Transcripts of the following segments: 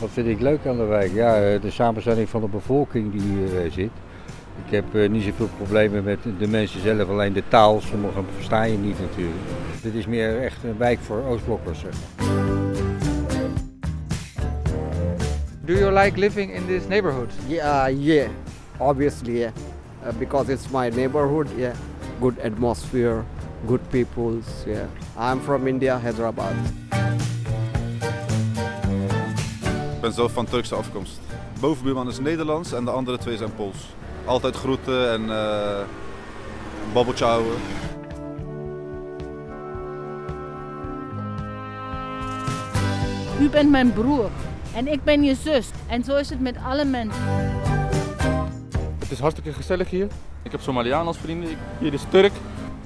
Wat vind ik leuk aan de wijk? Ja, eh, de samenstelling van de bevolking die hier eh, zit. Ik heb uh, niet zoveel problemen met de mensen zelf, alleen de taal. Sommigen versta je niet natuurlijk. Dit is meer echt een wijk voor Oostblokkers. Zeg maar. Do you like living in this neighborhood? Yeah, yeah, obviously, yeah. Uh, because it's my neighborhood, yeah. Good atmosphere, good peoples, yeah. I'm from India, Hyderabad. Ben zelf van Turkse afkomst. Bovenbuurman is Nederlands en de andere twee zijn Pools. Altijd groeten en uh, babbeltje houden. U bent mijn broer en ik ben je zus. En zo is het met alle mensen. Het is hartstikke gezellig hier. Ik heb Somaliaan als vrienden. Hier is Turk,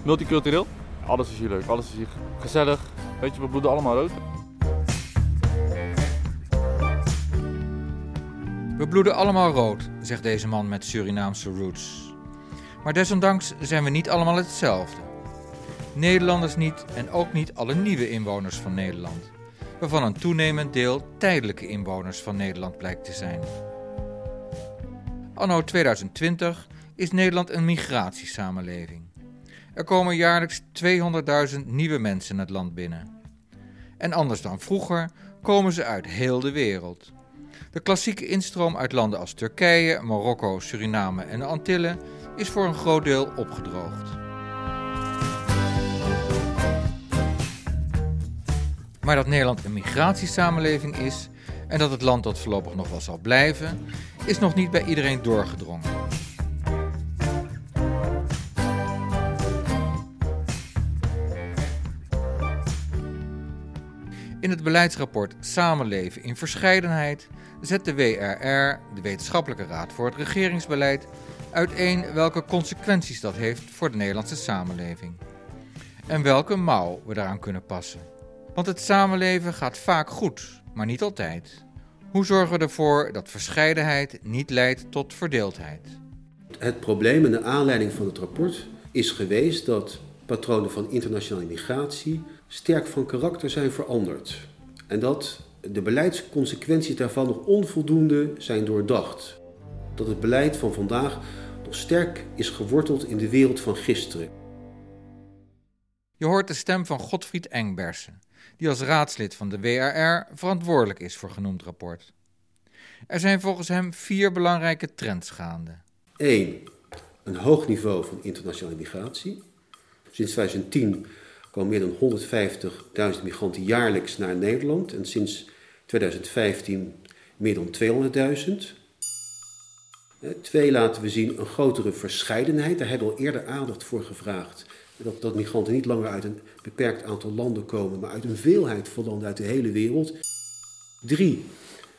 multicultureel. Alles is hier leuk, alles is hier gezellig. Weet je, we bloeden allemaal rood. We bloeden allemaal rood, zegt deze man met Surinaamse roots. Maar desondanks zijn we niet allemaal hetzelfde. Nederlanders niet en ook niet alle nieuwe inwoners van Nederland, waarvan een toenemend deel tijdelijke inwoners van Nederland blijkt te zijn. Anno 2020 is Nederland een migratiesamenleving. Er komen jaarlijks 200.000 nieuwe mensen het land binnen. En anders dan vroeger komen ze uit heel de wereld. De klassieke instroom uit landen als Turkije, Marokko, Suriname en de Antillen is voor een groot deel opgedroogd. Maar dat Nederland een migratiesamenleving is en dat het land dat voorlopig nog wel zal blijven, is nog niet bij iedereen doorgedrongen. In het beleidsrapport Samenleven in Verscheidenheid zet de WRR, de Wetenschappelijke Raad voor het Regeringsbeleid, uiteen welke consequenties dat heeft voor de Nederlandse samenleving. En welke mouw we daaraan kunnen passen. Want het samenleven gaat vaak goed, maar niet altijd. Hoe zorgen we ervoor dat verscheidenheid niet leidt tot verdeeldheid? Het probleem en de aanleiding van het rapport is geweest dat patronen van internationale migratie sterk van karakter zijn veranderd. En dat de beleidsconsequenties daarvan nog onvoldoende zijn doordacht. Dat het beleid van vandaag nog sterk is geworteld in de wereld van gisteren. Je hoort de stem van Godfried Engbersen, die als raadslid van de WRR verantwoordelijk is voor genoemd rapport. Er zijn volgens hem vier belangrijke trends gaande. 1. Een hoog niveau van internationale migratie. Sinds 2010 komen meer dan 150.000 migranten jaarlijks naar Nederland en sinds 2015 meer dan 200.000. Twee laten we zien een grotere verscheidenheid. Daar hebben we al eerder aandacht voor gevraagd. Dat, dat migranten niet langer uit een beperkt aantal landen komen, maar uit een veelheid van landen uit de hele wereld. Drie,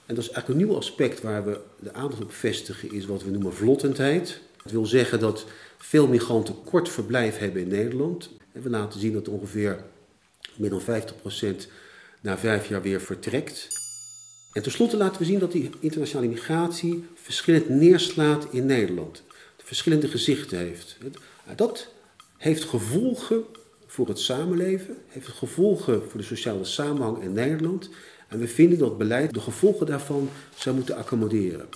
en dat is eigenlijk een nieuw aspect waar we de aandacht op vestigen, is wat we noemen vlottendheid. Dat wil zeggen dat veel migranten kort verblijf hebben in Nederland. En we laten zien dat ongeveer meer dan 50% na vijf jaar weer vertrekt. En tenslotte laten we zien dat die internationale migratie verschillend neerslaat in Nederland. Verschillende gezichten heeft. Dat heeft gevolgen voor het samenleven, heeft gevolgen voor de sociale samenhang in Nederland. En we vinden dat beleid de gevolgen daarvan zou moeten accommoderen.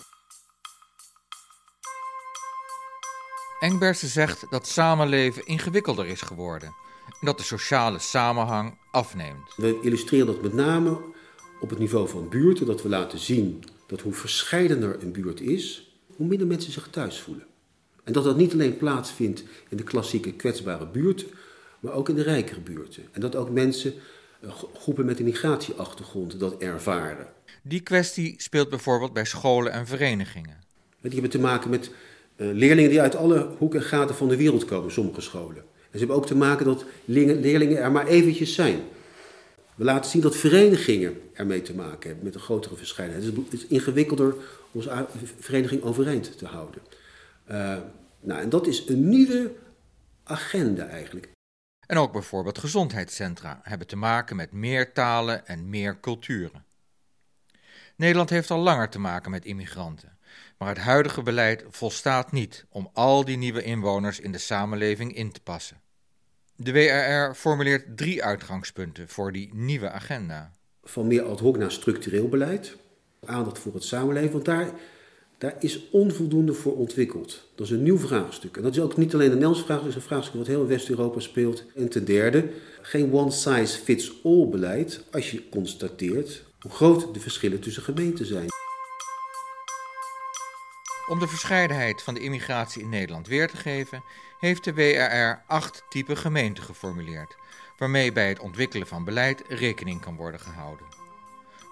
Engbersen zegt dat samenleven ingewikkelder is geworden en dat de sociale samenhang afneemt. We illustreren dat met name op het niveau van buurten, dat we laten zien dat hoe verscheidener een buurt is, hoe minder mensen zich thuis voelen. En dat dat niet alleen plaatsvindt in de klassieke kwetsbare buurten, maar ook in de rijkere buurten. En dat ook mensen, eh, groepen met een migratieachtergrond, dat ervaren. Die kwestie speelt bijvoorbeeld bij scholen en verenigingen. Die hebben te maken met uh, leerlingen die uit alle hoeken en gaten van de wereld komen, sommige scholen. En ze hebben ook te maken dat leerlingen er maar eventjes zijn. We laten zien dat verenigingen ermee te maken hebben met een grotere verscheidenheid. Het is ingewikkelder om onze vereniging overeind te houden. Uh, nou, en dat is een nieuwe agenda eigenlijk. En ook bijvoorbeeld gezondheidscentra hebben te maken met meer talen en meer culturen. Nederland heeft al langer te maken met immigranten, maar het huidige beleid volstaat niet om al die nieuwe inwoners in de samenleving in te passen. De WRR formuleert drie uitgangspunten voor die nieuwe agenda. Van meer ad hoc naar structureel beleid. Aandacht voor het samenleven, want daar, daar is onvoldoende voor ontwikkeld. Dat is een nieuw vraagstuk. En dat is ook niet alleen een Nederlands vraagstuk, het is een vraagstuk wat heel West-Europa speelt. En ten derde, geen one-size-fits-all beleid als je constateert hoe groot de verschillen tussen gemeenten zijn. Om de verscheidenheid van de immigratie in Nederland weer te geven, heeft de WRR acht typen gemeenten geformuleerd, waarmee bij het ontwikkelen van beleid rekening kan worden gehouden.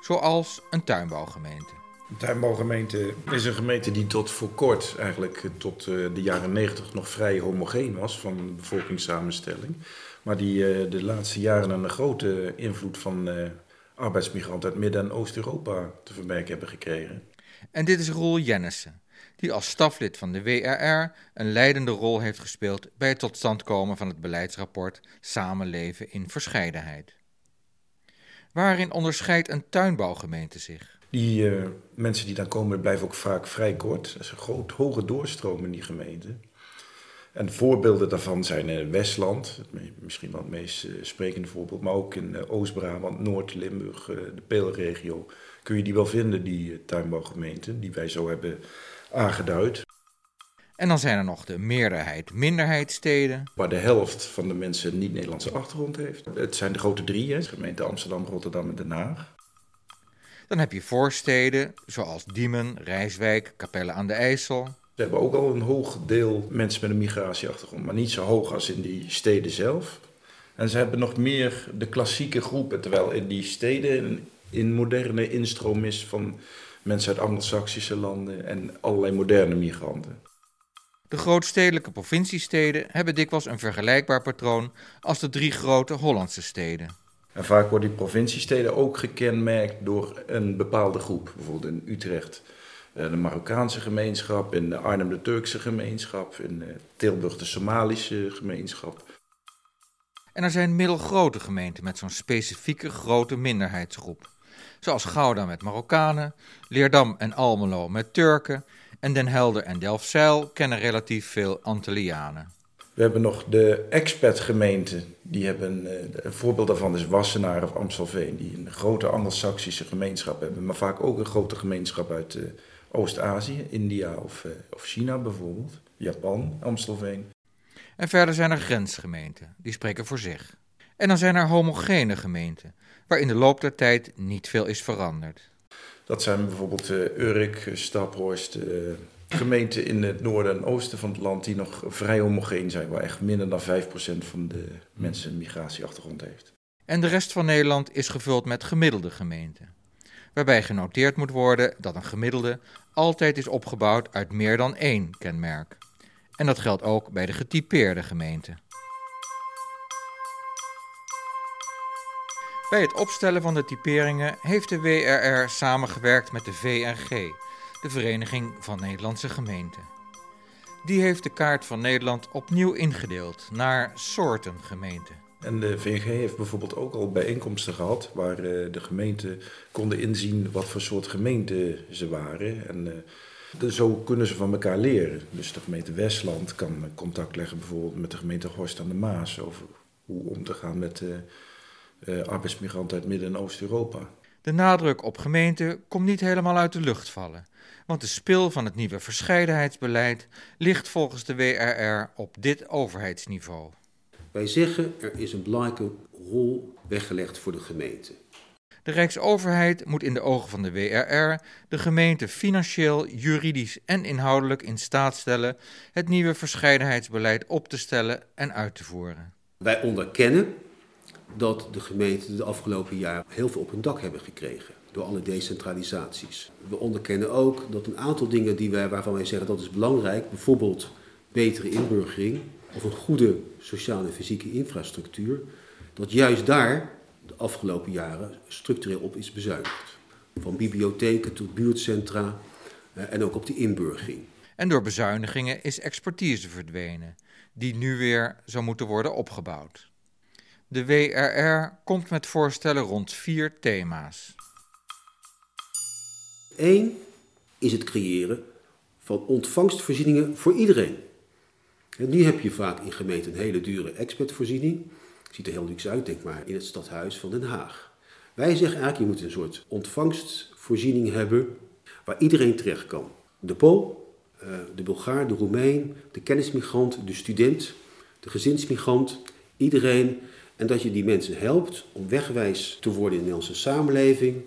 Zoals een tuinbouwgemeente. Een tuinbouwgemeente is een gemeente die tot voor kort, eigenlijk tot eh, de jaren 90, nog vrij homogeen was van bevolkingssamenstelling. Maar die eh, de laatste jaren een grote invloed van eh, arbeidsmigranten uit Midden- en Oost-Europa te vermerken hebben gekregen. En dit is Roel Jennissen, die als staflid van de WRR een leidende rol heeft gespeeld bij het tot stand komen van het beleidsrapport Samenleven in Verscheidenheid. Waarin onderscheidt een tuinbouwgemeente zich? Die uh, mensen die dan komen blijven ook vaak vrij kort. Er is een groot, hoge doorstroom in die gemeente. En voorbeelden daarvan zijn in Westland, misschien wel het meest uh, sprekende voorbeeld, maar ook in Oost-Brabant, Noord-Limburg, de Peelregio. Kun je die wel vinden, die tuinbouwgemeenten, die wij zo hebben aangeduid. En dan zijn er nog de meerderheid-minderheidsteden. Waar de helft van de mensen niet Nederlandse achtergrond heeft. Het zijn de grote drie, hè, gemeente Amsterdam, Rotterdam en Den Haag. Dan heb je voorsteden, zoals Diemen, Rijswijk, Capelle aan de IJssel. We hebben ook al een hoog deel mensen met een migratieachtergrond, maar niet zo hoog als in die steden zelf. En ze hebben nog meer de klassieke groepen, terwijl in die steden in moderne instroom is van mensen uit Anglo-Saxische landen en allerlei moderne migranten. De grootstedelijke provinciesteden hebben dikwijls een vergelijkbaar patroon als de drie grote Hollandse steden. En vaak worden die provinciesteden ook gekenmerkt door een bepaalde groep. Bijvoorbeeld in Utrecht eh, de Marokkaanse gemeenschap, in Arnhem de Turkse gemeenschap, in eh, Tilburg de Somalische gemeenschap. En er zijn middelgrote gemeenten met zo'n specifieke grote minderheidsgroep. Zoals Gouda met Marokkanen, Leerdam en Almelo met Turken en Den Helder en Delfzijl kennen relatief veel Antillianen. We hebben nog de expertgemeenten. Die hebben, eh, een voorbeeld daarvan is Wassenaar of Amstelveen, die een grote Anglo-Saxische gemeenschap hebben, maar vaak ook een grote gemeenschap uit uh, Oost-Azië, India of, uh, of China bijvoorbeeld, Japan, Amstelveen. En verder zijn er grensgemeenten, die spreken voor zich. En dan zijn er homogene gemeenten, waar in de loop der tijd niet veel is veranderd. Dat zijn bijvoorbeeld uh, Urk, Staphorst, uh, gemeenten in het noorden en oosten van het land die nog vrij homogeen zijn, waar echt minder dan 5% van de mensen een migratieachtergrond heeft. En de rest van Nederland is gevuld met gemiddelde gemeenten. Waarbij genoteerd moet worden dat een gemiddelde altijd is opgebouwd uit meer dan één kenmerk. En dat geldt ook bij de getypeerde gemeenten. Bij het opstellen van de typeringen heeft de WRR samengewerkt met de VNG, de Vereniging van Nederlandse Gemeenten. Die heeft de kaart van Nederland opnieuw ingedeeld naar soorten gemeenten. En de VNG heeft bijvoorbeeld ook al bijeenkomsten gehad waar uh, de gemeenten konden inzien wat voor soort gemeente ze waren. En de, zo kunnen ze van elkaar leren. Dus de gemeente Westland kan contact leggen bijvoorbeeld met de gemeente Horst aan de Maas over hoe om te gaan met uh, arbeidsmigranten uit Midden- en Oost-Europa. De nadruk op gemeenten komt niet helemaal uit de lucht vallen, want de spil van het nieuwe verscheidenheidsbeleid ligt volgens de WRR op dit overheidsniveau. Wij zeggen er is een belangrijke rol weggelegd voor de gemeente. De Rijksoverheid moet in de ogen van de WRR de gemeente financieel, juridisch en inhoudelijk in staat stellen het nieuwe verscheidenheidsbeleid op te stellen en uit te voeren. Wij onderkennen dat de gemeenten de afgelopen jaren heel veel op hun dak hebben gekregen door alle decentralisaties. We onderkennen ook dat een aantal dingen die wij, waarvan wij zeggen dat is belangrijk, bijvoorbeeld betere inburgering of een goede sociale en fysieke infrastructuur, dat juist daar de afgelopen jaren structureel op is bezuinigd. Van bibliotheken tot buurtcentra eh, en ook op de inburgering. En door bezuinigingen is expertise verdwenen, die nu weer zou moeten worden opgebouwd. De WRR komt met voorstellen rond vier thema's. Eén is het creëren van ontvangstvoorzieningen voor iedereen. En nu heb je vaak in gemeenten een hele dure expertvoorziening. Ziet er heel luxe uit, denk maar in het stadhuis van Den Haag. Wij zeggen eigenlijk, je moet een soort ontvangstvoorziening hebben waar iedereen terecht kan. De Pool, eh, de Bulgaar, de Roemeen, de kennismigrant, de student, de gezinsmigrant, iedereen. En dat je die mensen helpt om wegwijs te worden in de Nederlandse samenleving.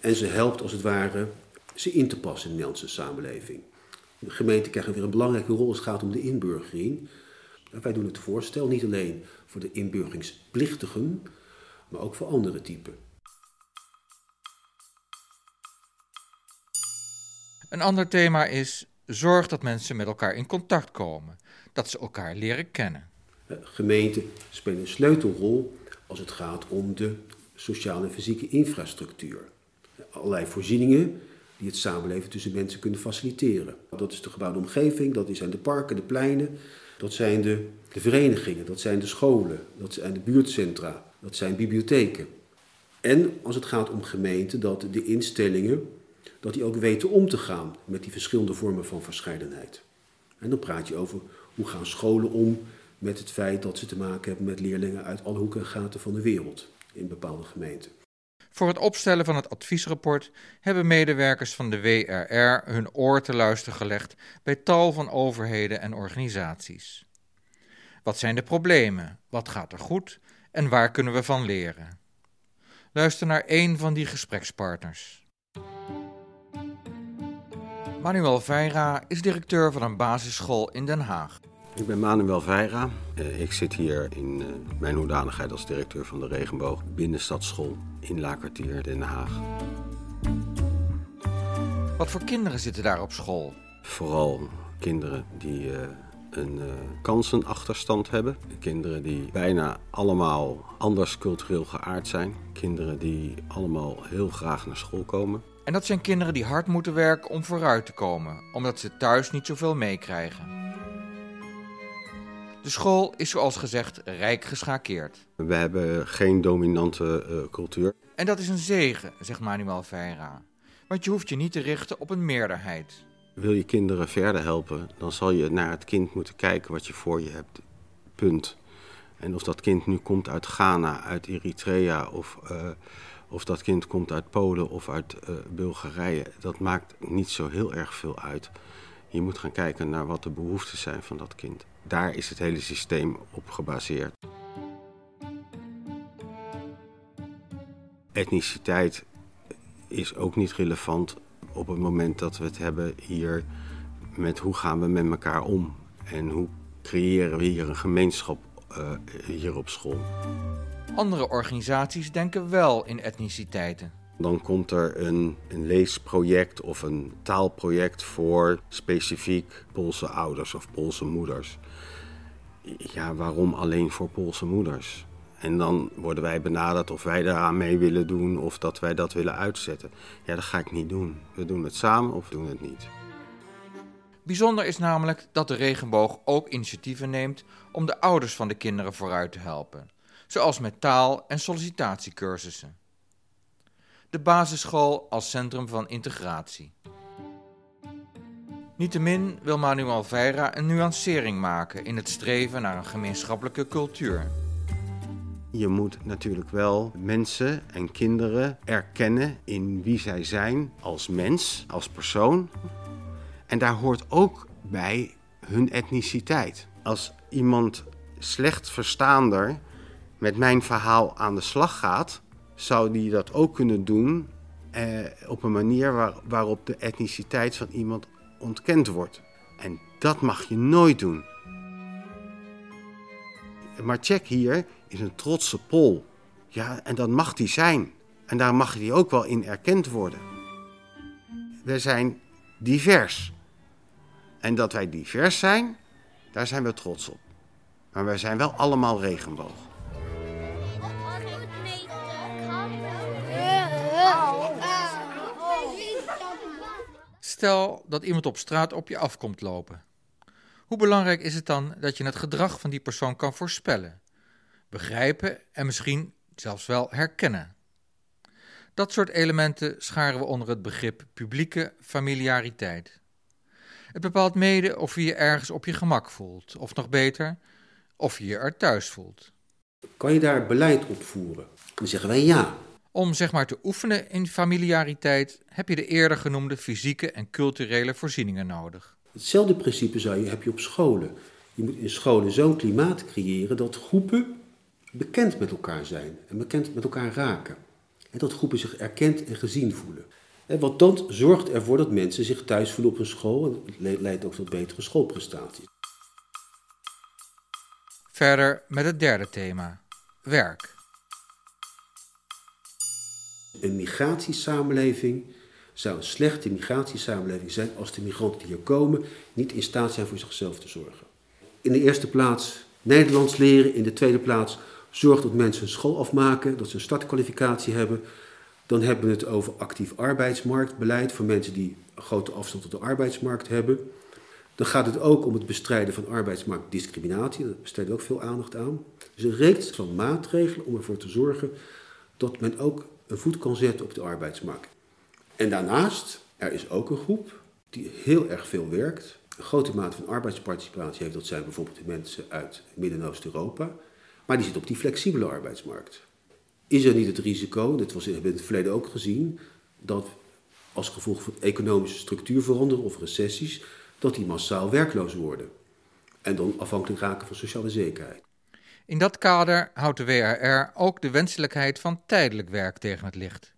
En ze helpt als het ware ze in te passen in de Nederlandse samenleving. De gemeente krijgt weer een belangrijke rol als het gaat om de inburgering. Wij doen het voorstel niet alleen voor de inburgeringsplichtigen, maar ook voor andere typen. Een ander thema is zorg dat mensen met elkaar in contact komen, dat ze elkaar leren kennen. Gemeenten spelen een sleutelrol als het gaat om de sociale en fysieke infrastructuur. Allerlei voorzieningen die het samenleven tussen mensen kunnen faciliteren. Dat is de gebouwde omgeving, dat zijn de parken, de pleinen, dat zijn de, de verenigingen, dat zijn de scholen, dat zijn de buurtcentra, dat zijn bibliotheken. En als het gaat om gemeenten, dat de instellingen dat die ook weten om te gaan met die verschillende vormen van verscheidenheid. En dan praat je over hoe gaan scholen om met het feit dat ze te maken hebben met leerlingen uit alle hoeken en gaten van de wereld in bepaalde gemeenten. Voor het opstellen van het adviesrapport hebben medewerkers van de WRR hun oor te luisteren gelegd bij tal van overheden en organisaties. Wat zijn de problemen? Wat gaat er goed? En waar kunnen we van leren? Luister naar één van die gesprekspartners. Manuel Veira is directeur van een basisschool in Den Haag. Ik ben Manuel Veira. Eh, ik zit hier in eh, mijn hoedanigheid als directeur van de Regenboog Binnenstadsschool in Laakkwartier Den Haag. Wat voor kinderen zitten daar op school? Vooral kinderen die uh, een kansenachterstand hebben. Kinderen die bijna allemaal anders cultureel geaard zijn. Kinderen die allemaal heel graag naar school komen. En dat zijn kinderen die hard moeten werken om vooruit te komen, omdat ze thuis niet zoveel meekrijgen. De school is zoals gezegd rijk geschakeerd. We hebben geen dominante uh, cultuur. En dat is een zegen, zegt Manuel Veira. Want je hoeft je niet te richten op een meerderheid. Wil je kinderen verder helpen, dan zal je naar het kind moeten kijken wat je voor je hebt. Punt. En of dat kind nu komt uit Ghana, uit Eritrea of uh, of dat kind komt uit Polen of uit uh, Bulgarije, dat maakt niet zo heel erg veel uit. Je moet gaan kijken naar wat de behoeften zijn van dat kind. Daar is het hele systeem op gebaseerd. Etniciteit is ook niet relevant op het moment dat we het hebben hier met hoe gaan we met elkaar om en hoe creëren we hier een gemeenschap uh, hier op school. Andere organisaties denken wel in etniciteiten. Dan komt er een, een leesproject of een taalproject voor specifiek Poolse ouders of Poolse moeders. Ja, waarom alleen voor Poolse moeders? En dan worden wij benaderd of wij daaraan mee willen doen of dat wij dat willen uitzetten. Ja, dat ga ik niet doen. We doen het samen of we doen het niet. Bijzonder is namelijk dat de regenboog ook initiatieven neemt om de ouders van de kinderen vooruit te helpen zoals met taal- en sollicitatiecursussen. De basisschool als centrum van integratie. Niettemin wil Manuel Veira een nuancering maken in het streven naar een gemeenschappelijke cultuur. Je moet natuurlijk wel mensen en kinderen erkennen in wie zij zijn als mens, als persoon. En daar hoort ook bij hun etniciteit. Als iemand slecht verstaander met mijn verhaal aan de slag gaat, zou die dat ook kunnen doen eh, op een manier waar, waarop de etniciteit van iemand ontkend wordt. En dat mag je nooit doen. Maar check hier is een trotse Pol. Ja, en dat mag die zijn. En daar mag die ook wel in erkend worden. We zijn divers. En dat wij divers zijn, daar zijn we trots op. Maar wij zijn wel allemaal regenboog. Stel dat iemand op straat op je afkomt lopen. Hoe belangrijk is het dan dat je het gedrag van die persoon kan voorspellen, begrijpen en misschien zelfs wel herkennen? Dat soort elementen scharen we onder het begrip publieke familiariteit. Het bepaalt mede of je je ergens op je gemak voelt, of nog beter, of je je er thuis voelt. Kan je daar beleid op voeren? Dan zeggen wij ja. Om zeg maar te oefenen in familiariteit heb je de eerder genoemde fysieke en culturele voorzieningen nodig. Hetzelfde principe zou je, heb je op scholen. Je moet in scholen zo'n klimaat creëren dat groepen bekend met elkaar zijn en bekend met elkaar raken. En dat groepen zich erkend en gezien voelen. Want dan zorgt ervoor dat mensen zich thuis voelen op een school en het leidt ook tot betere schoolprestaties. Verder met het derde thema: werk. Een migratiesamenleving zou een slechte migratiesamenleving zijn als de migranten die hier komen niet in staat zijn voor zichzelf te zorgen. In de eerste plaats Nederlands leren, in de tweede plaats zorg dat mensen hun school afmaken, dat ze een startkwalificatie hebben. Dan hebben we het over actief arbeidsmarktbeleid voor mensen die een grote afstand tot de arbeidsmarkt hebben. Dan gaat het ook om het bestrijden van arbeidsmarktdiscriminatie. Daar besteden we ook veel aandacht aan. Dus een reeks van maatregelen om ervoor te zorgen dat men ook een voet kan zetten op de arbeidsmarkt. En daarnaast, er is ook een groep die heel erg veel werkt. Een grote mate van arbeidsparticipatie heeft, dat zijn bijvoorbeeld de mensen uit Midden- en Oost-Europa. Maar die zitten op die flexibele arbeidsmarkt. Is er niet het risico, dat was in het verleden ook gezien, dat als gevolg van economische structuurveranderingen of recessies, dat die massaal werkloos worden. En dan afhankelijk raken van sociale zekerheid. In dat kader houdt de WRR ook de wenselijkheid van tijdelijk werk tegen het licht.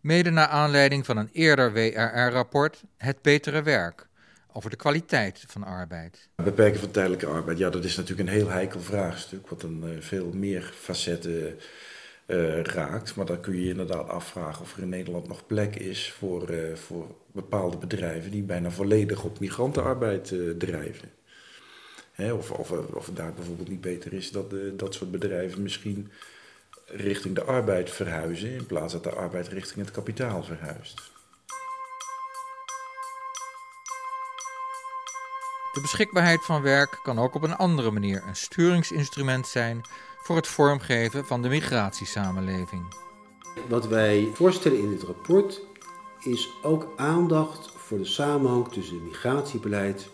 Mede naar aanleiding van een eerder WRR-rapport Het Betere Werk over de kwaliteit van arbeid. Beperken van tijdelijke arbeid, ja, dat is natuurlijk een heel heikel vraagstuk, wat een uh, veel meer facetten uh, raakt. Maar dan kun je je inderdaad afvragen of er in Nederland nog plek is voor, uh, voor bepaalde bedrijven die bijna volledig op migrantenarbeid drijven. Hè, of, of, of het daar bijvoorbeeld niet beter is dat dat soort bedrijven misschien richting de arbeid verhuizen in plaats dat de arbeid richting het kapitaal verhuist. De beschikbaarheid van werk kan ook op een andere manier een sturingsinstrument zijn voor het vormgeven van de migratiesamenleving. Wat wij voorstellen in dit rapport is ook aandacht voor de samenhang tussen migratiebeleid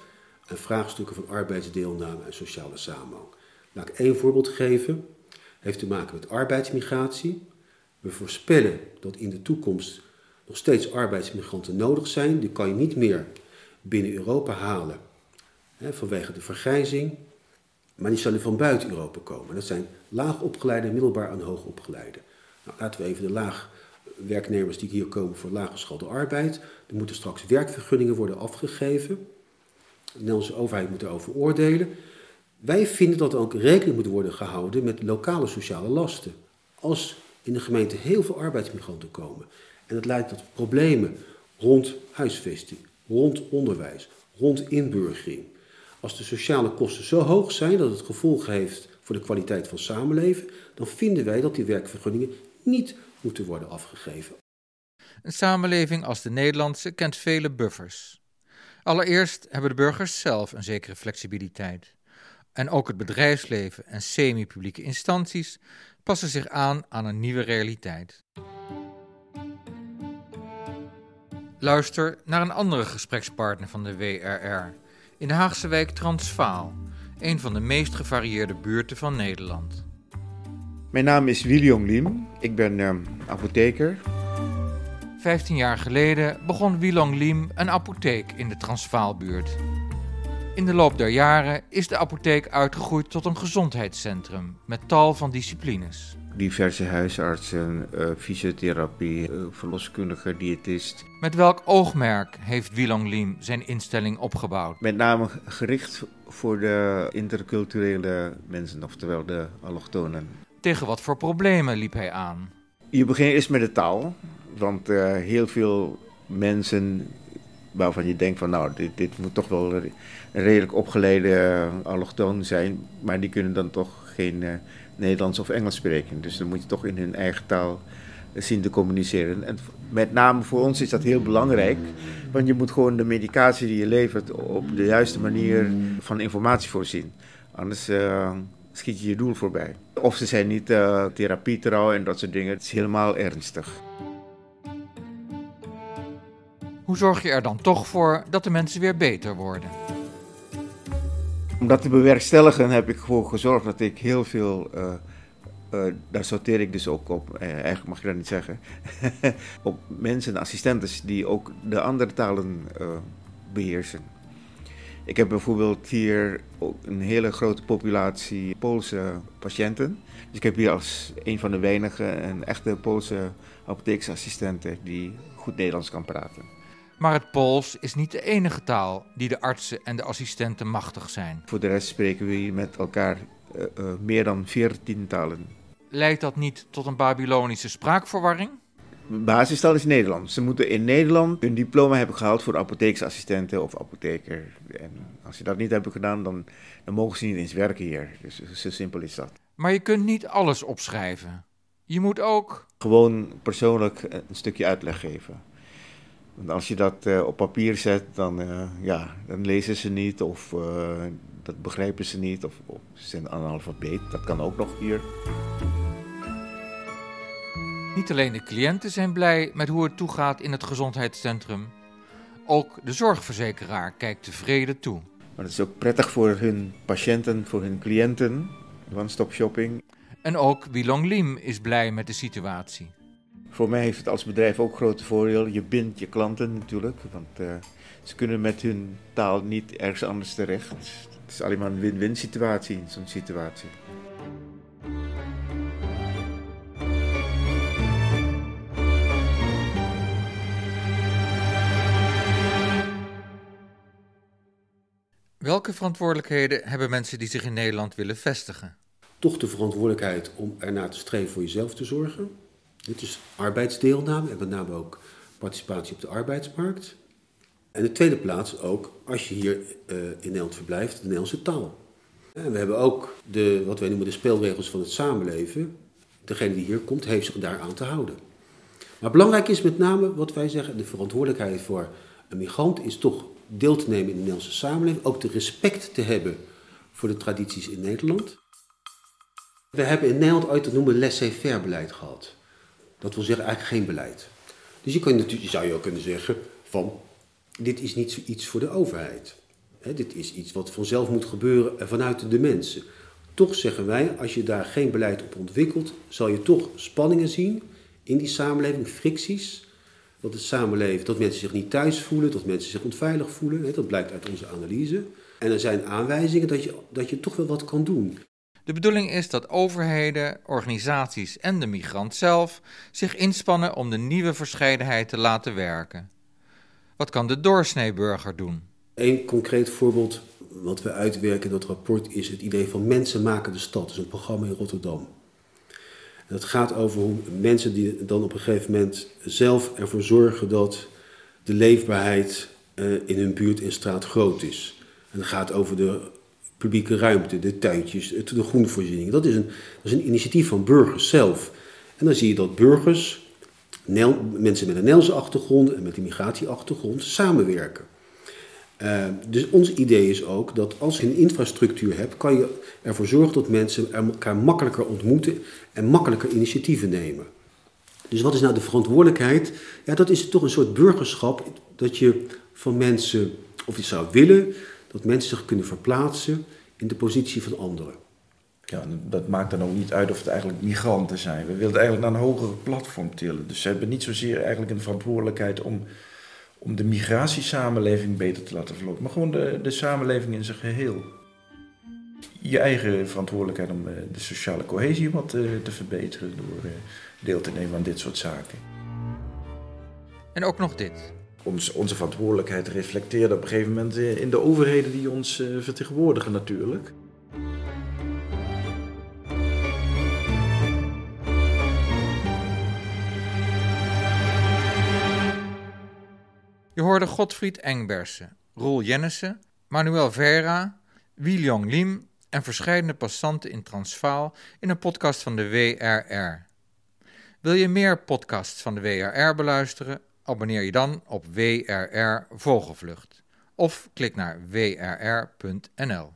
en vraagstukken van arbeidsdeelname en sociale samenhang. Laat ik één voorbeeld geven. Heeft te maken met arbeidsmigratie. We voorspellen dat in de toekomst nog steeds arbeidsmigranten nodig zijn. Die kan je niet meer binnen Europa halen hè, vanwege de vergrijzing. Maar die zullen van buiten Europa komen. Dat zijn laagopgeleide, middelbaar en hoogopgeleide. Nou, laten we even de laagwerknemers die hier komen voor laaggeschoolde arbeid. Er moeten straks werkvergunningen worden afgegeven. De Nederlandse overheid moet daarover oordelen. Wij vinden dat er ook rekening moet worden gehouden met lokale sociale lasten. Als in de gemeente heel veel arbeidsmigranten komen en dat leidt tot problemen rond huisvesting, rond onderwijs, rond inburgering. Als de sociale kosten zo hoog zijn dat het gevolg heeft voor de kwaliteit van samenleven, dan vinden wij dat die werkvergunningen niet moeten worden afgegeven. Een samenleving als de Nederlandse kent vele buffers. Allereerst hebben de burgers zelf een zekere flexibiliteit. En ook het bedrijfsleven en semi-publieke instanties passen zich aan aan een nieuwe realiteit. Luister naar een andere gesprekspartner van de WRR in de Haagse wijk Transvaal, een van de meest gevarieerde buurten van Nederland. Mijn naam is William Lim, ik ben uh, apotheker. Vijftien jaar geleden begon Wilong Lim een apotheek in de Transvaalbuurt. In de loop der jaren is de apotheek uitgegroeid tot een gezondheidscentrum met tal van disciplines. Diverse huisartsen, uh, fysiotherapie, uh, verloskundige, diëtist. Met welk oogmerk heeft Wilong Lim zijn instelling opgebouwd? Met name gericht voor de interculturele mensen, oftewel de allochtonen. Tegen wat voor problemen liep hij aan? Je begint eerst met de taal, want uh, heel veel mensen waarvan je denkt van nou, dit, dit moet toch wel een redelijk opgeleide allochtoon zijn, maar die kunnen dan toch geen Nederlands of Engels spreken. Dus dan moet je toch in hun eigen taal zien te communiceren. En met name voor ons is dat heel belangrijk, want je moet gewoon de medicatie die je levert op de juiste manier van informatie voorzien. Anders schiet je je doel voorbij. Of ze zijn niet uh, therapietrouw en dat soort dingen. Het is helemaal ernstig. Hoe zorg je er dan toch voor dat de mensen weer beter worden? Om dat te bewerkstelligen heb ik ervoor gezorgd dat ik heel veel uh, Uh, daar sorteer ik dus ook op, uh, eigenlijk mag je dat niet zeggen, op mensen, assistentes die ook de andere talen beheersen. Ik heb bijvoorbeeld hier ook een hele grote populatie Poolse patiënten. Dus ik heb hier als een van de weinigen een echte Poolse apotheeksassistente die goed Nederlands kan praten. Maar het Pools is niet de enige taal die de artsen en de assistenten machtig zijn. Voor de rest spreken we hier met elkaar uh, uh, meer dan 14 talen. Leidt dat niet tot een Babylonische spraakverwarring? Basistaal is Nederlands. Ze moeten in Nederland hun diploma hebben gehaald voor apotheeksassistenten of apotheker. En als ze dat niet hebben gedaan, dan, dan mogen ze niet eens werken hier. Dus zo simpel is dat. Maar je kunt niet alles opschrijven. Je moet ook. Gewoon persoonlijk een stukje uitleg geven. Want als je dat uh, op papier zet, dan, uh, ja, dan lezen ze niet of uh, dat begrijpen ze niet. Of, of ze zijn analfabeet, dat kan ook nog hier. Niet alleen de cliënten zijn blij met hoe het toegaat in het gezondheidscentrum. Ook de zorgverzekeraar kijkt tevreden toe. Maar het is ook prettig voor hun patiënten, voor hun cliënten. One-stop shopping. En ook Wilong Lim is blij met de situatie. Voor mij heeft het als bedrijf ook grote voordeel. Je bindt je klanten natuurlijk, want uh, ze kunnen met hun taal niet ergens anders terecht. Het is alleen maar een win-win situatie in zo'n situatie. Welke verantwoordelijkheden hebben mensen die zich in Nederland willen vestigen? Toch de verantwoordelijkheid om ernaar te streven voor jezelf te zorgen. Dit is arbeidsdeelname en met name ook participatie op de arbeidsmarkt. En de tweede plaats ook, als je hier uh, in Nederland verblijft, de Nederlandse taal. En we hebben ook de, wat wij noemen de speelregels van het samenleven. Degene die hier komt, heeft zich daaraan te houden. Maar belangrijk is met name wat wij zeggen, de verantwoordelijkheid voor een migrant is toch deel te nemen in de Nederlandse samenleving. Ook de respect te hebben voor de tradities in Nederland. We hebben in Nederland ooit het noemen laissez-faire beleid gehad. Dat wil zeggen eigenlijk geen beleid. Dus je, kan natuurlijk, je zou je ook kunnen zeggen van, dit is niet iets voor de overheid. He, dit is iets wat vanzelf moet gebeuren vanuit de mensen. Toch zeggen wij, als je daar geen beleid op ontwikkelt, zal je toch spanningen zien in die samenleving, fricties. Dat het samenleven, dat mensen zich niet thuis voelen, dat mensen zich onveilig voelen. Dat blijkt uit onze analyse. En er zijn aanwijzingen dat je, dat je toch wel wat kan doen. De bedoeling is dat overheden, organisaties en de migrant zelf zich inspannen om de nieuwe verscheidenheid te laten werken. Wat kan de doorsneeburger doen? Een concreet voorbeeld wat we uitwerken in dat rapport is het idee van mensen maken de stad. Dat is een programma in Rotterdam. Dat gaat over mensen die dan op een gegeven moment zelf ervoor zorgen dat de leefbaarheid in hun buurt en straat groot is. En het gaat over de publieke ruimte, de tuintjes, de groenvoorziening. Dat is, een, dat is een initiatief van burgers zelf. En dan zie je dat burgers, mensen met een Nederlandse achtergrond en met een migratieachtergrond, samenwerken. Uh, dus ons idee is ook dat als je een infrastructuur hebt, kan je ervoor zorgen dat mensen elkaar makkelijker ontmoeten en makkelijker initiatieven nemen. Dus wat is nou de verantwoordelijkheid? Ja, dat is toch een soort burgerschap dat je van mensen, of je zou willen, dat mensen zich kunnen verplaatsen in de positie van anderen. Ja, dat maakt dan ook niet uit of het eigenlijk migranten zijn. We willen eigenlijk naar een hogere platform tillen. Dus ze hebben niet zozeer eigenlijk een verantwoordelijkheid om, om de migratiesamenleving beter te laten verlopen, maar gewoon de, de samenleving in zijn geheel. Je eigen verantwoordelijkheid om eh, de sociale cohesie wat eh, te verbeteren door eh, deel te nemen aan dit soort zaken. En ook nog dit. Ons, onze verantwoordelijkheid reflecteert op een gegeven moment in de overheden die ons vertegenwoordigen natuurlijk. Je hoorde Godfried Engbersen, Roel Jennissen, Manuel Vera, Wiljong Lim en verschillende passanten in Transvaal in een podcast van de WRR. Wil je meer podcasts van de WRR beluisteren? Abonneer je dan op WRR Vogelvlucht of klik naar wrr.nl.